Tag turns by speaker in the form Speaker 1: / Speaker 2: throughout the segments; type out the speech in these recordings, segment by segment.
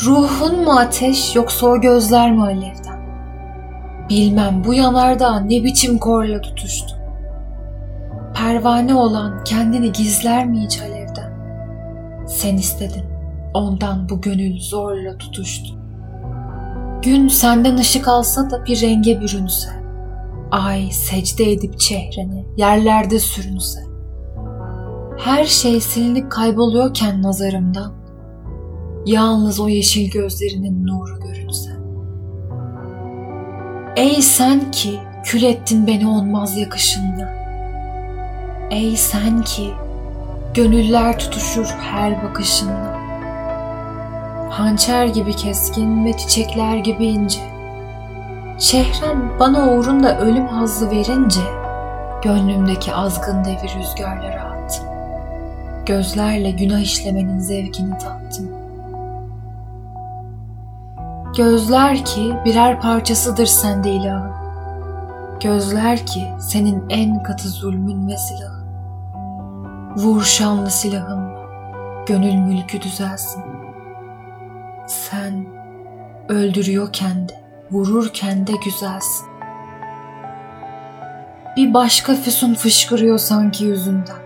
Speaker 1: Ruhun mu ateş yoksa o gözler mi alevden? Bilmem bu yanardağ ne biçim korla tutuştu. Pervane olan kendini gizler mi hiç alevden? Sen istedin, ondan bu gönül zorla tutuştu. Gün senden ışık alsa da bir renge bürünse, ay secde edip çehreni yerlerde sürünse, her şey silinip kayboluyorken nazarımdan, yalnız o yeşil gözlerinin nuru görünse. Ey sen ki kül ettin beni onmaz yakışınla. Ey sen ki gönüller tutuşur her bakışınla. Hançer gibi keskin ve çiçekler gibi ince. Şehrem bana uğrunda ölüm hazzı verince, gönlümdeki azgın devi rüzgarlara attım. Gözlerle günah işlemenin zevkini tattım. Gözler ki birer parçasıdır sende ilahın. Gözler ki senin en katı zulmün ve silahın. Vur şanlı silahın, gönül mülkü düzelsin. Sen öldürüyorken de, vururken de güzelsin. Bir başka füsun fışkırıyor sanki yüzünden.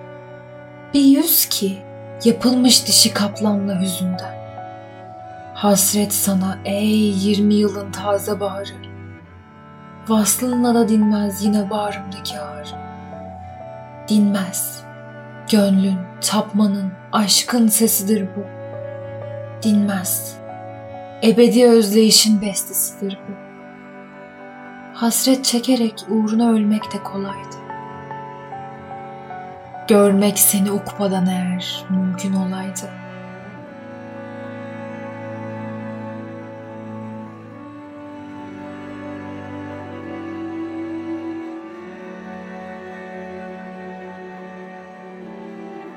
Speaker 1: Bir yüz ki yapılmış dişi kaplanla hüzünden. Hasret sana ey yirmi yılın taze baharı. Vaslınla da dinmez yine bağrımdaki ağrı. Dinmez. Gönlün, tapmanın, aşkın sesidir bu. Dinmez. Ebedi özleyişin bestesidir bu. Hasret çekerek uğruna ölmek de kolaydı. Görmek seni ukbadan eğer mümkün